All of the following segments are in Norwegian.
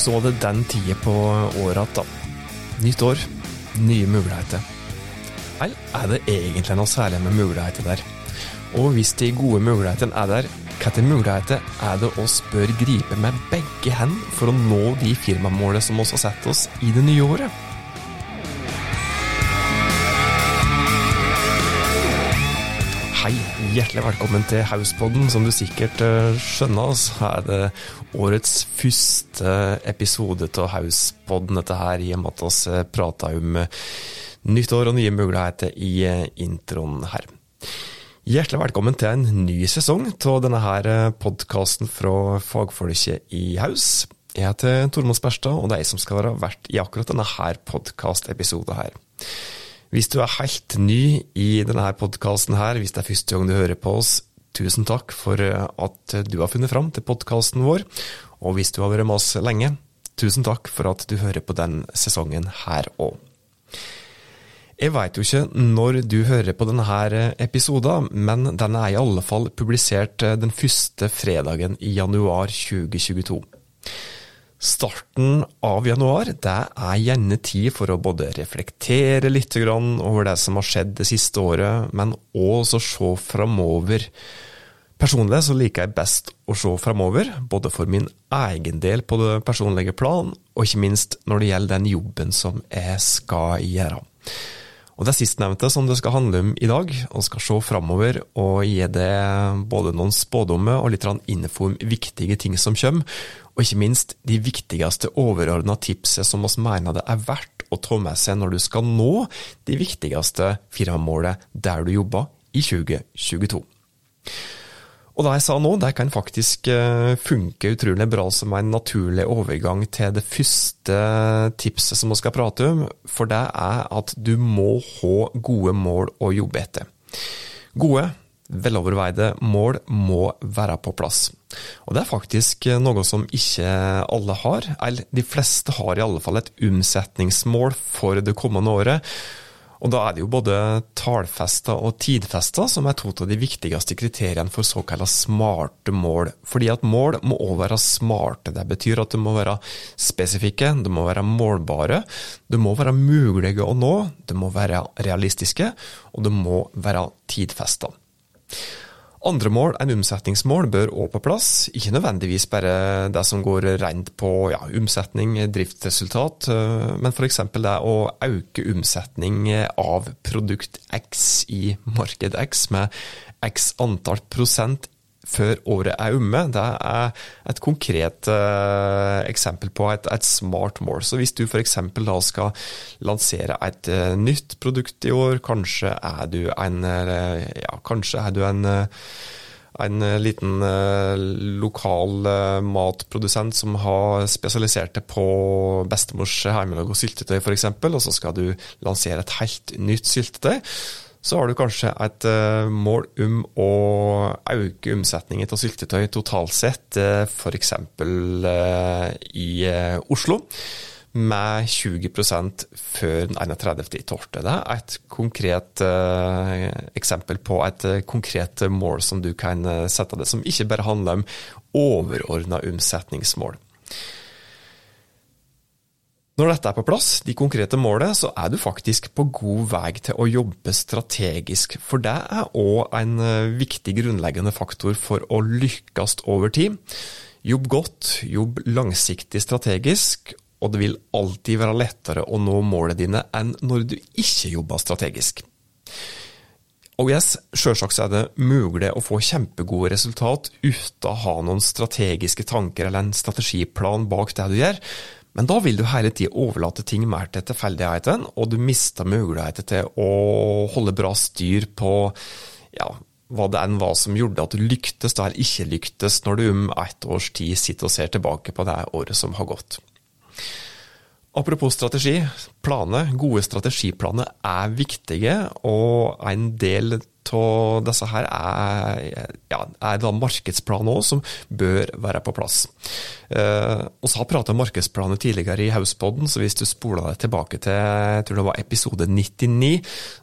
så var det den tida på året at da. Nytt år, nye muligheter. Eller er det egentlig noe særlig med muligheter der? Og hvis de gode mulighetene er der, hvilke muligheter er det oss bør gripe med begge hender for å nå de firmamålene som oss har satt oss i det nye året? Hjertelig velkommen til Hauspodden. Som du sikkert uh, skjønner, så er det årets første episode av Hauspodden, dette her, i og med at vi uh, prata om uh, nyttår og nye muligheter i introen her. Hjertelig velkommen til en ny sesong av denne her podkasten fra fagfolket i Haus. Jeg heter Tormod Sperstad, og det er jeg som skal være vert i akkurat denne her podkastepisoden her. Hvis du er helt ny i denne podkasten her, hvis det er første gang du hører på oss, tusen takk for at du har funnet fram til podkasten vår. Og hvis du har vært med oss lenge, tusen takk for at du hører på den sesongen her òg. Jeg veit jo ikke når du hører på denne episoden, men den er i alle fall publisert den første fredagen i januar 2022. Starten av januar det er gjerne tid for å både reflektere litt over det som har skjedd det siste året, men også se framover. Personlig så liker jeg best å se framover, både for min egen del på det personlige plan, og ikke minst når det gjelder den jobben som jeg skal gjøre. Og Det er sistnevnte som det skal handle om i dag, og skal se framover og gi det både noen spådommer og litt info om viktige ting som kommer, og ikke minst de viktigste overordna tipset som oss mener det er verdt å ta med seg når du skal nå de viktigste firmamålet der du jobber i 2022. Og det jeg sa nå, det kan faktisk eh, funke utrolig bra som en naturlig overgang til det første tipset som vi skal prate om, for det er at du må ha gode mål å jobbe etter. Gode, veloverveide mål må være på plass. Og det er faktisk noe som ikke alle har, eller de fleste har i alle fall et omsetningsmål for det kommende året. Og da er det jo både tallfesta og tidfesta som er to av de viktigste kriteriene for såkalte smarte mål. Fordi at mål må òg være smarte. Det betyr at det må være spesifikke, det må være målbare, det må være mulige å nå, det må være realistiske, og det må være tidfesta. Andre mål enn omsetningsmål bør òg på plass, ikke nødvendigvis bare det som går rent på ja, omsetning, driftsresultat, eh, men f.eks. det å øke omsetning av produkt X i marked X med X antall prosent før året er omme. Det er et konkret uh, eksempel på et, et, smart mål. Så hvis du f.eks. da skal lansere et uh, nytt produkt i år, kanskje er du en, uh, ja, kanskje er du en en liten lokal matprodusent som har spesialisert det på bestemors hjemmelag og syltetøy f.eks., og så skal du lansere et helt nytt syltetøy så har du kanskje et uh, mål om å øke omsetningen av syltetøy totalt sett, uh, f.eks. Uh, i Oslo, med 20% før den 31.12. Det er et konkret eksempel på et konkret mål som du kan sette deg, som ikke bare handler om overordna omsetningsmål. Når dette er på plass, de konkrete målene, så er du faktisk på god vei til å jobbe strategisk. For det er òg en eh, viktig grunnleggende faktor for å lykkes over tid. Jobb godt, jobb langsiktig strategisk, og det vil alltid være lettere å nå målene dine enn når du ikke jobber strategisk. Og yes, selvsagt er det mulig å få kjempegode resultat uten å ha noen strategiske tanker eller en strategiplan bak det du gjør, men da vil du hele tida overlate ting mer til tilfeldigheten, og du mister muligheter til å holde bra styr på ja, hva det enn var som gjorde at du lyktes eller ikke lyktes, når du om ett års tid sitter og ser tilbake på det året som har gått. Apropos strategi. Planer, gode strategiplaner er viktige, og en del av disse her er, ja, er da markedsplan òg, som bør være på plass. Eh, har pratet om markedsplaner tidligere i Hauspodden, så hvis du spoler deg tilbake til jeg tror det var episode 99,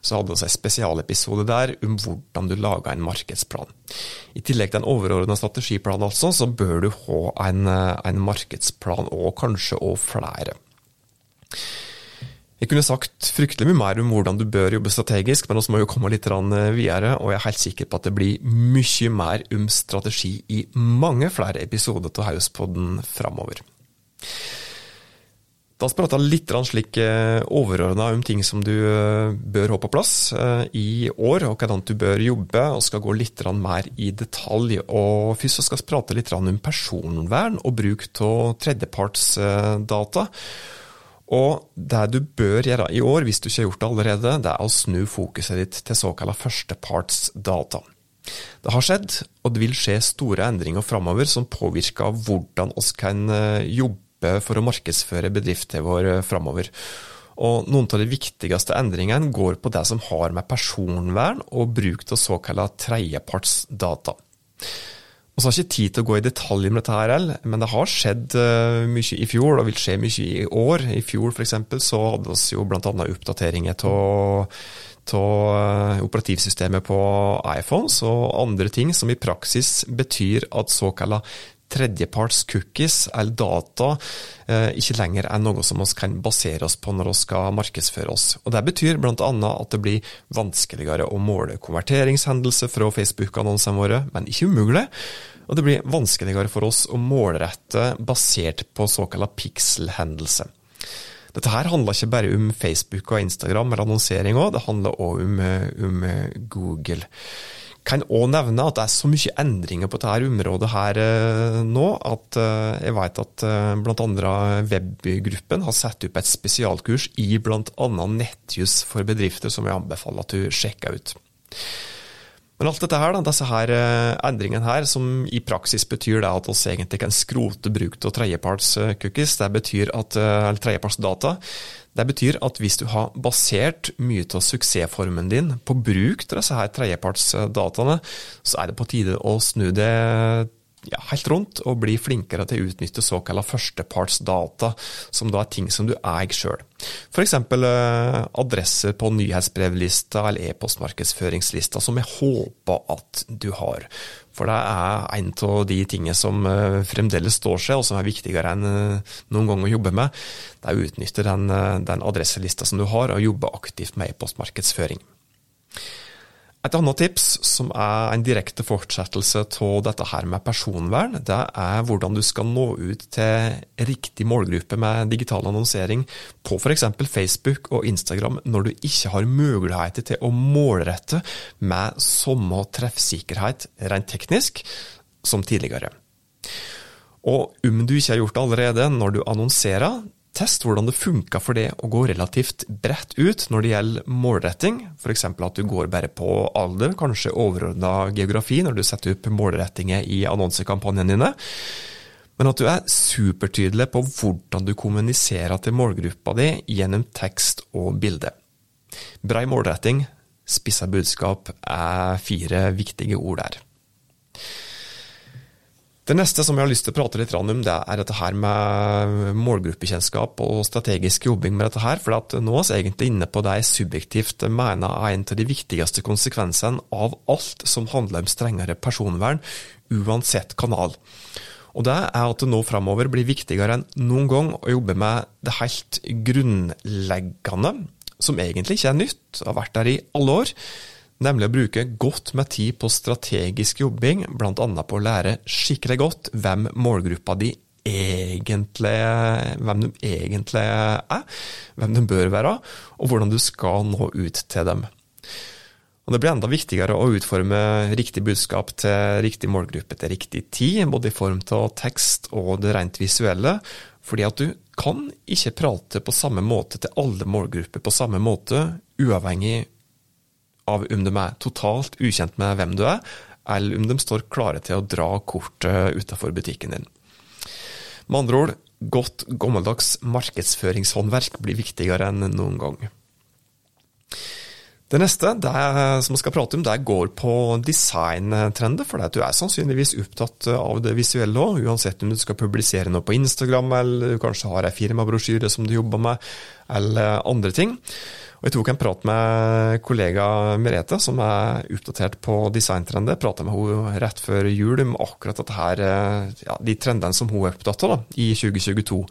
så hadde vi en spesialepisode der om hvordan du lager en markedsplan. I tillegg til en overordna strategiplan, altså, så bør du ha en, en markedsplan, og kanskje òg flere. Jeg kunne sagt fryktelig mye mer om hvordan du bør jobbe strategisk, men vi må jo komme litt eh, videre, og jeg er helt sikker på at det blir mye mer om strategi i mange flere episoder av Hauspodden framover. Da skal vi prata litt slik eh, overordna om ting som du eh, bør ha på plass i år, og hvordan du bør jobbe, og skal gå litt mer i detalj. Og Først skal vi prate litt om personvern og bruk av tredjepartsdata. Og det du bør gjøre i år, hvis du ikke har gjort det allerede, det er å snu fokuset ditt til såkalla førstepartsdata. Det har skjedd, og det vil skje store endringer framover som påvirker hvordan vi kan eh, jobbe for å markedsføre bedriften vår eh, framover. Og noen av de viktigste endringene går på det som har med personvern og bruk av såkalla tredjepartsdata. Vi har ikke tid til å gå i detalj med dette, her, men det har skjedd uh, mye i fjor, og vil skje mye i år. I fjor f.eks. så hadde vi jo bl.a. oppdateringer av uh, operativsystemet på iPhones og andre ting som i praksis betyr at såkalla tredjeparts cookies, eller data, uh, ikke lenger er noe som vi kan basere oss på når vi skal markedsføre oss. Og Det betyr bl.a. at det blir vanskeligere å måle konverteringshendelser fra Facebook-annonsene våre, men ikke umulig. Og det blir vanskeligere for oss å målrette basert på såkalla pixel-hendelser. Dette her handler ikke bare om Facebook og Instagram eller annonsering også, det handler òg om, om, Google. Kan òg nevne at det er så mye endringer på dette området her eh, nå, at eh, jeg vet at eh, bl.a. Webgruppen har satt opp et spesialkurs i bl.a. nettjus for bedrifter, som jeg anbefaler at du sjekker ut. Men alt dette her, da, disse her endringene her, som i praksis betyr det at vi egentlig kan skrote bruk av tredjeparts-cookies, det betyr at, eller tredjepartsdata, det betyr at hvis du har basert mye av suksessformen din på bruk av disse her tredjepartsdataene, så er det på tide å snu det ja, helt rundt og bli flinkere til å utnytte såkalla førstepartsdata, som da er ting som du eier sjøl. F.eks. Eh, adresser på nyhetsbrevlista eller e-postmarkedsføringslista, som jeg håper at du har. For det er en av de tingene som eh, fremdeles står seg, og som er viktigere enn eh, noen gang å jobbe med. Det er å utnytte den, eh, den adresselista som du har, og jobbe aktivt med e-postmarkedsføring. Et annet tips, som er en direkte fortsettelse av dette her med personvern, det er hvordan du skal nå ut til riktig målgruppe med digital annonsering på f.eks. Facebook og Instagram når du ikke har muligheter til å målrette med samme treffsikkerhet rent teknisk som tidligere. Og om du ikke har gjort det allerede når du annonserer, Test hvordan det funker for det å gå relativt bredt ut når det gjelder målretting, f.eks. at du går bare på alder, kanskje overordna geografi når du setter opp målrettinger i annonsekampanjene dine. Men at du er supertydelig på hvordan du kommuniserer til målgruppa di gjennom tekst og bilde. Brei målretting, spissa budskap er fire viktige ord der. Det neste som jeg har lyst til å prate litt om, det er dette her med målgruppekjennskap og strategisk jobbing med dette her. For nå er vi egentlig inne på det jeg subjektivt mener er en av de viktigste konsekvensene av alt som handler om strengere personvern, uansett kanal. Og det er at det nå framover blir viktigere enn noen gang å jobbe med det helt grunnleggende, som egentlig ikke er nytt, har vært der i alle år nemlig å bruke godt med tid på strategisk jobbing, bl.a. på å lære skikkelig godt hvem målgruppa di egentlig, hvem de egentlig er, hvem de bør være, og hvordan du skal nå ut til dem. Og Det blir enda viktigere å utforme riktig budskap til riktig målgruppe til riktig tid, både i form av tekst og det rent visuelle, fordi at du kan ikke prate på samme måte til alle målgrupper på samme måte, uavhengig av om de er totalt ukjent med hvem du er, eller om de står klare til å dra kortet utenfor butikken din. Med andre ord, godt gammeldags markedsføringshåndverk blir viktigere enn noen gang. Det neste er, som vi skal prate om, det går på designtrender. For du er sannsynligvis opptatt av det visuelle òg, uansett om du skal publisere noe på Instagram, eller du kanskje har ei firmabrosjyre som du jobber med, eller andre ting. Og Jeg tok en prat med kollega Merete, som er oppdatert på designtrender. Prata med henne rett før jul om akkurat dette her, ja, de trendene som hun er opptatt av da, i 2022.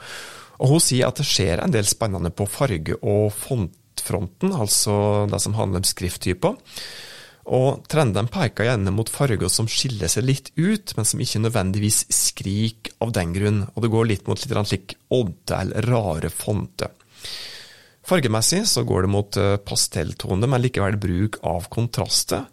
Og Hun sier at det skjer en del spennende på farge- og fontfronten, altså det som handler om skrifttyper. Og Trendene peker gjerne mot farger som skiller seg litt ut, men som ikke nødvendigvis skriker av den grunn. Og det går litt mot litt slik odde eller rare fonter. Fargemessig så går det mot eh, pastelltone, men likevel bruk av kontraster.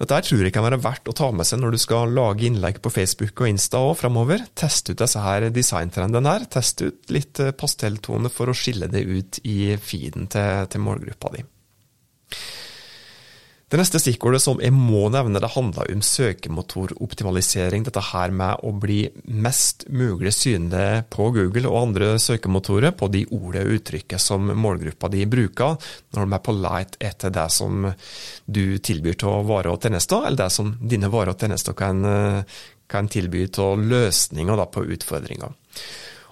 Dette tror jeg kan være verdt å ta med seg når du skal lage innlegg på Facebook og Insta og framover. Test ut disse her designtrendene her. Test ut litt eh, pastelltone for å skille det ut i feeden til, til målgruppa di. Det neste stikkordet som jeg må nevne, det handler om søkemotoroptimalisering. Dette her med å bli mest mulig synlig på Google og andre søkemotorer på de ordene og uttrykket som målgruppa di bruker når de er på leit etter det som du tilbyr til varer og tjenester, eller det som dine varer og tjenester kan, kan tilby til løsninger på utfordringer.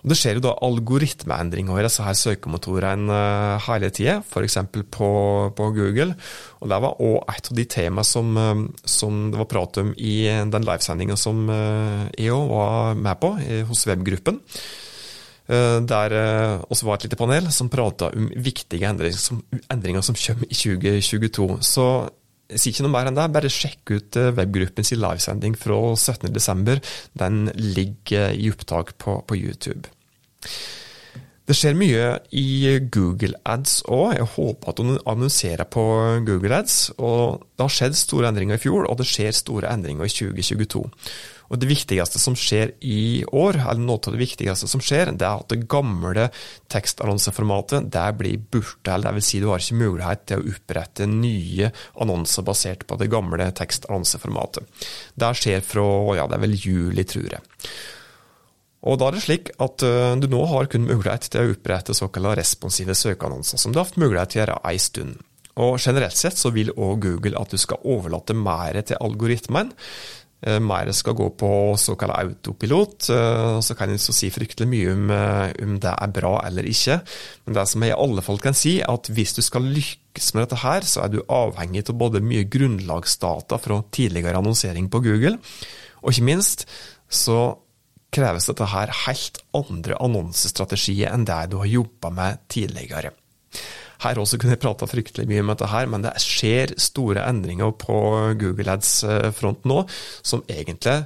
Og Det skjer jo da algoritmeendringer i disse her søkemotorene uh, hele tida, f.eks. På, på Google. Og Det var òg et av de tema som, uh, som, det var prat om i den livesendinga som uh, jeg òg var med på hos webgruppen. Der også var et lite panel som prata om viktige endringer som, endringer som kommer i 2022. Så jeg sier ikke noe mer enn det, bare sjekk ut webgruppens livesending fra 17.12. Den ligger i opptak på, på YouTube. Det skjer mye i Google Ads òg. Jeg håper at hun annonserer på Google Ads. og Det har skjedd store endringer i fjor, og det skjer store endringer i 2022. Og Det viktigste som skjer i år, eller noe av det viktigste som skjer, det er at det gamle tekstannonseformatet det blir borte. eller Dvs. si Du har ikke mulighet til å opprette nye annonser basert på det gamle tekstannonseformatet. Det skjer fra ja, det er vel juli, tror jeg. Og da er det slik at uh, du nå har kun mulighet til å opprette såkalte responsive søkeannonser, som du har hatt mulighet til å gjøre en stund. Og Generelt sett så vil òg Google at du skal overlate mer til algoritmen. Uh, mer skal gå på såkalt autopilot. Uh, så kan jeg så si fryktelig mye om, om det er bra eller ikke. Men det som jeg i alle fall kan si, er at hvis du skal lykkes med dette her, så er du avhengig av både mye grunnlagsdata fra tidligere annonsering på Google, og ikke minst så kreves dette her helt andre annonsestrategier enn det du har jobba med tidligere. Her også kunne jeg prata fryktelig mye om dette her, men det skjer store endringer på Google Ads-front nå, som egentlig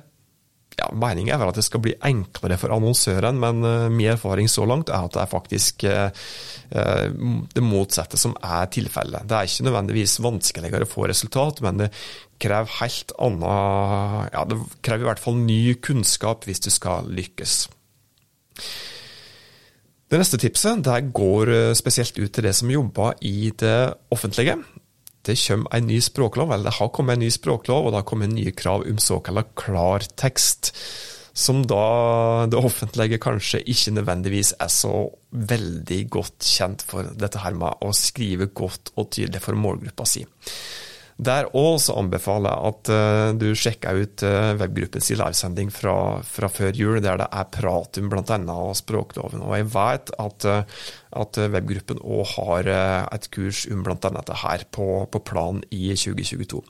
ja, Meningen er vel at det skal bli enklere for annonsøren, men uh, min erfaring så langt er at det er faktisk uh, det motsatte som er tilfellet. Det er ikke nødvendigvis vanskeligere å få resultat, men det krever helt annet Ja, det krever i hvert fall ny kunnskap hvis du skal lykkes. Det neste tipset det går spesielt ut til det som jobber i det offentlige det kommer en ny språklov, eller det har kommet en ny språklov, og det har kommet nye krav om såkalt klartekst. Som da det offentlige kanskje ikke nødvendigvis er så veldig godt kjent for dette her med å skrive godt og tydelig for målgruppa si. Der òg anbefaler jeg at uh, du sjekker ut uh, webgruppens livesending fra, fra, før jul, der det er prat om bl.a. språkloven. Og jeg vet at, uh, at webgruppen òg har et kurs om bl.a. dette her på, på plan i 2022.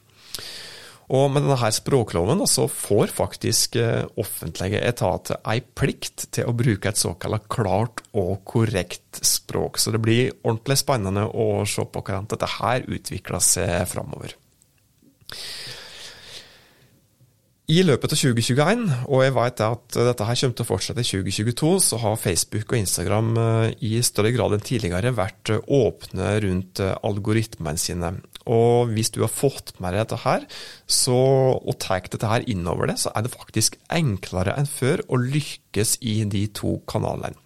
Og med denne språkloven så får faktisk offentlige etater ei plikt til å bruke et såkalt klart og korrekt språk. Så det blir ordentlig spennende å se på hvordan dette her utvikler seg framover. I løpet av 2021, og jeg vet at dette her kommer til å fortsette i 2022, så har Facebook og Instagram eh, i større grad enn tidligere vært eh, åpne rundt eh, algoritmene sine. Og hvis du har fått med deg dette her, så, og tar dette her innover det, så er det faktisk enklere enn før å lykkes i de to kanalene.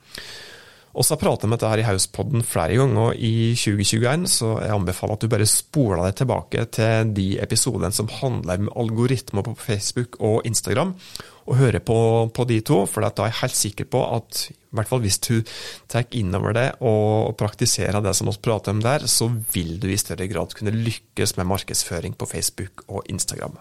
Og så har jeg pratet om dette her i Hauspodden flere ganger i 2021, så jeg anbefaler at du bare spoler deg tilbake til de episodene som handler om algoritmer på Facebook og Instagram, og hører på, på de to, for da er jeg helt sikker på at i hvert fall hvis du tar innover det og praktiserer det som vi prater om der, så vil du i større grad kunne lykkes med markedsføring på Facebook og Instagram.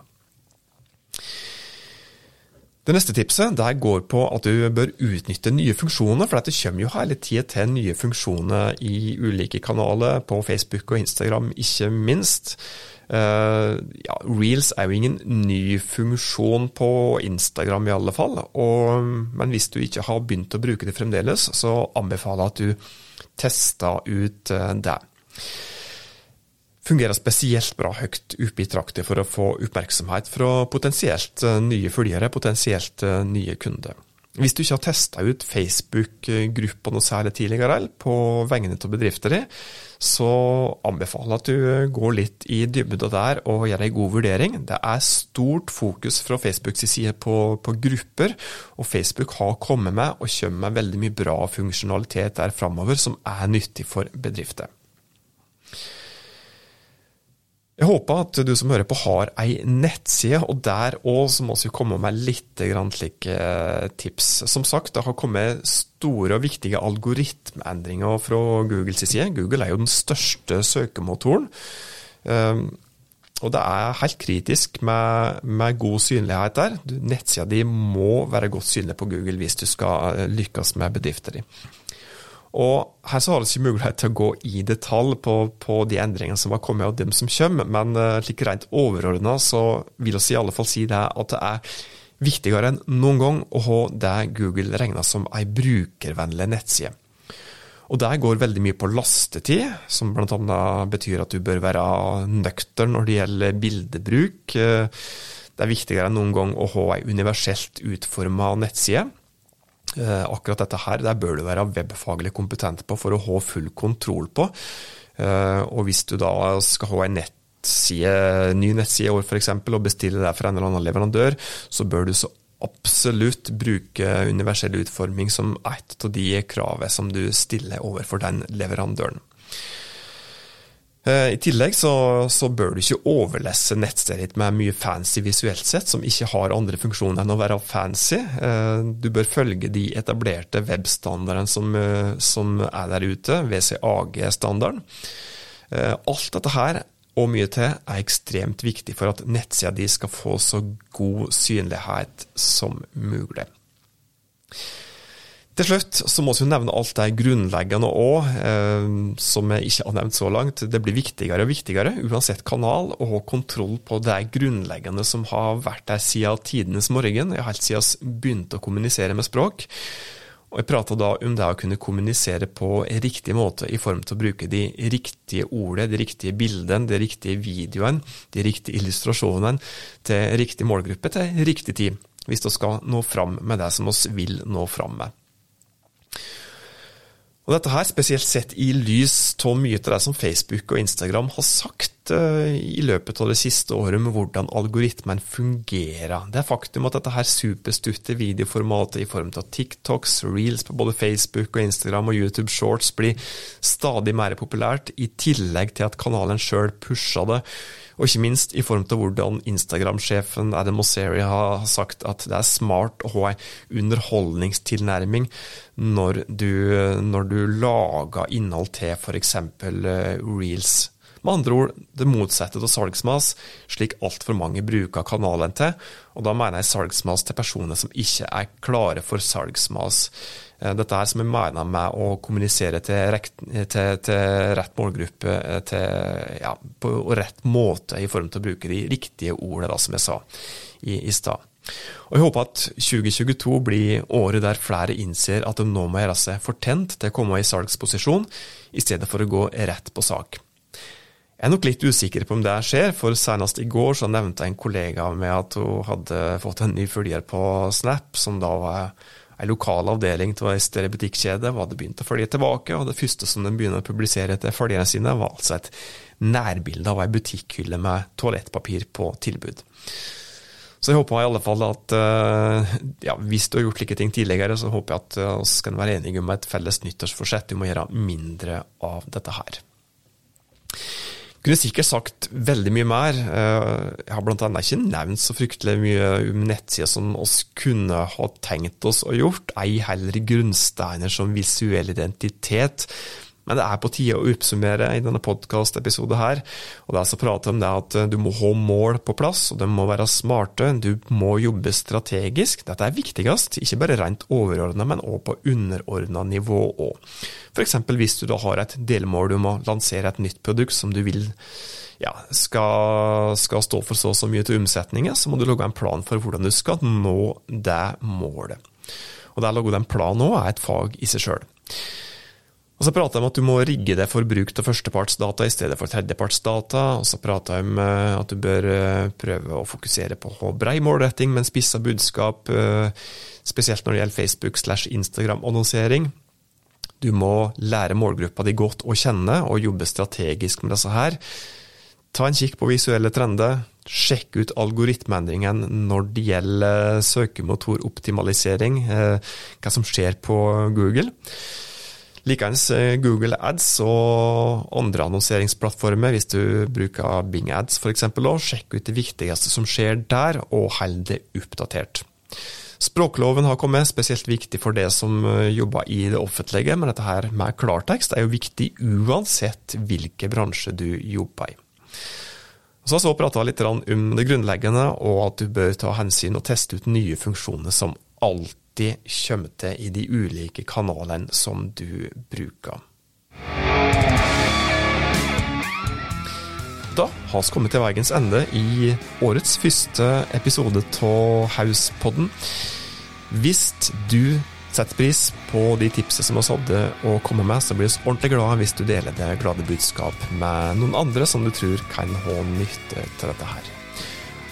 Det neste tipset der går på at du bør utnytte nye funksjoner, for det kommer jo hele tida til nye funksjoner i ulike kanaler, på Facebook og Instagram ikke minst. Uh, ja, Reels er jo ingen ny funksjon på Instagram i alle fall, og, men hvis du ikke har begynt å bruke det fremdeles, så anbefaler jeg at du tester ut uh, det fungerer spesielt bra høyt oppe i trakta for å få oppmerksomhet fra potensielt eh, nye følgere, potensielt eh, nye kunder. Hvis du ikke har testa ut Facebook-gruppa noe særlig tidligere på vegne av bedrifter din, så anbefaler jeg at du går litt i dybden der og gjør en god vurdering. Det er stort fokus fra Facebooks side på, på, grupper, og Facebook har kommet med og kommer med veldig mye bra funksjonalitet der framover som er nyttig for bedrifter. Jeg håper at du som hører på har ei nettside, og der òg må vi komme med litt slike eh, tips. Som sagt, det har kommet store og viktige algoritmeendringer fra Googles side. Google er jo den største søkemotoren. Ehm, og det er helt kritisk med, med god synlighet der. Nettsida di må være godt synlig på Google hvis du skal eh, lykkes med bedrifter din. Og Her så har vi ikke mulighet til å gå i detalj på, på de endringene som har kommet, og dem som kommer, men uh, slik rent overordna så vil vi i alle fall si det at det er viktigere enn noen gang å ha det Google regner som ei brukervennlig nettside. Og det går veldig mye på lastetid, som bl.a. betyr at du bør være nøktern når det gjelder bildebruk. Eh, det er viktigere enn noen gang å ha ei universelt utforma nettside. Eh, akkurat dette her der bør du være webfaglig kompetent på for å ha full kontroll på. Eh, og hvis du da skal ha en nettside, ny nettside i år f.eks. og bestille det fra en eller annen leverandør, så bør du så absolutt bruke universell utforming som et av de kravene som du stiller overfor den leverandøren. Eh, I tillegg så, så, bør du ikke overlesse nettstedet ditt med mye fancy visuelt sett, som ikke har andre funksjoner enn å være fancy. Eh, du bør følge de etablerte webstandardene som, eh, som er der ute, WCAG-standarden. Alt dette her og mye til er ekstremt viktig for at nettsida di skal få så god synlighet som mulig. Til slutt så må vi nevne alt det grunnleggende òg, eh, som jeg ikke har nevnt så langt. Det blir viktigere og viktigere, uansett kanal, å ha kontroll på det grunnleggende som har vært der siden tidenes morgen, helt siden vi begynte å kommunisere med språk. Og Jeg prater da om det å kunne kommunisere på riktig måte i form til å bruke de riktige ordene, de riktige bildene, de riktige videoene, de riktige illustrasjonene til riktig målgruppe til riktig tid, hvis vi skal nå fram med det som vi vil nå fram med. Og dette her spesielt sett i lys av mye av det som Facebook og Instagram har sagt uh, i løpet av det siste året med hvordan algoritmen fungerer. Det er faktum at dette her superstutte videoformatet i form av TikToks, reels på både Facebook og Instagram og YouTube Shorts blir stadig mer populært, i tillegg til at kanalen sjøl pusher det og ikke minst i form til hvordan Instagram-sjefen Adam Mosseri har sagt at det er smart å ha en underholdningstilnærming når du, når du lager innhold til f.eks. Eh, reels. Med andre ord det motsatte av salgsmas, slik altfor mange bruker kanalen til. Og da mener jeg salgsmas til personer som ikke er klare for salgsmas. Eh, dette er som jeg mener med å kommunisere til, rekt, til, til rett målgruppe eh, til, ja, på rett måte, i form til å bruke de riktige ordene, som jeg sa i, i stad. Og Jeg håper at 2022 blir året der flere innser at de nå må gjøre seg fortent til å komme i salgsposisjon, i stedet for å gå rett på sak. Jeg er nok litt usikker på om det skjer, for senest i går så nevnte en kollega med at hun hadde fått en ny følger på Snap, som da var en lokal avdeling av ei større butikkjede hadde begynt å følge tilbake, og det første som de begynner å publisere til følgerne sine, var altså et nærbilde av ei butikkhylle med toalettpapir på tilbud. Så jeg håper i alle fall at ja, hvis du har gjort slike ting tidligere, så håper jeg at vi kan være enige om et felles nyttårsforsett Vi må gjøre mindre av dette her. Kunne sikkert sagt veldig mye mer. Jeg har blant annet ikke nevnt så fryktelig mye om nettsider som oss kunne ha tenkt oss å gjort, ei heller grunnsteiner som visuell identitet, men det er på tide å oppsummere i denne podkast-episoden her. Og det er så prate om det at eh, du må ha mål på plass, og de må være smarte. Du må jobbe strategisk. Dette er viktigst, ikke bare rent overordna, men òg på underordna nivå òg. F.eks. hvis du da har et delmål om å lansere et nytt produkt som du vil ja, skal, skal, stå for så og så mye til omsetningen, så må du lage en plan for hvordan du skal nå det målet. Og det å lage en plan òg er et fag i seg sjøl. Så prater jeg om at du må rigge det for bruk av førstepartsdata i stedet for tredjepartsdata. Og så prater jeg om eh, at du bør eh, prøve å fokusere på brei målretting, men spissa budskap, eh, spesielt når det gjelder Facebook slash Instagram-annonsering. Du må lære målgruppa di godt å kjenne, og jobbe strategisk med disse her. Ta en kikk på visuelle trender. Sjekk ut algoritmeendringen når det gjelder søkemotoroptimalisering, hva som skjer på Google. Likeens eh, Google Ads og andre annonseringsplattformer, hvis du bruker Bing Ads f.eks. Sjekk ut det viktigste som skjer der, og hold det oppdatert. Språkloven har kommet, spesielt viktig for det som eh, jobber i det offentlige, men dette her med klartekst er jo viktig uansett hvilken bransje du jobber i. Så har vi prata litt om det grunnleggende, og at du bør ta hensyn og teste ut nye funksjoner som alltid alltid kommer til i de ulike kanalene som du bruker. Da har vi kommet til veiens ende i årets første episode av Hauspodden. Hvis du setter pris på de tipsene som vi hadde å komme med, så blir vi ordentlig glad hvis du deler det glade budskap med noen andre som du tror kan ha nytte av dette her.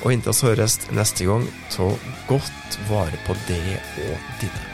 Og inntil vi høres neste gang, ta godt vare på det og dine.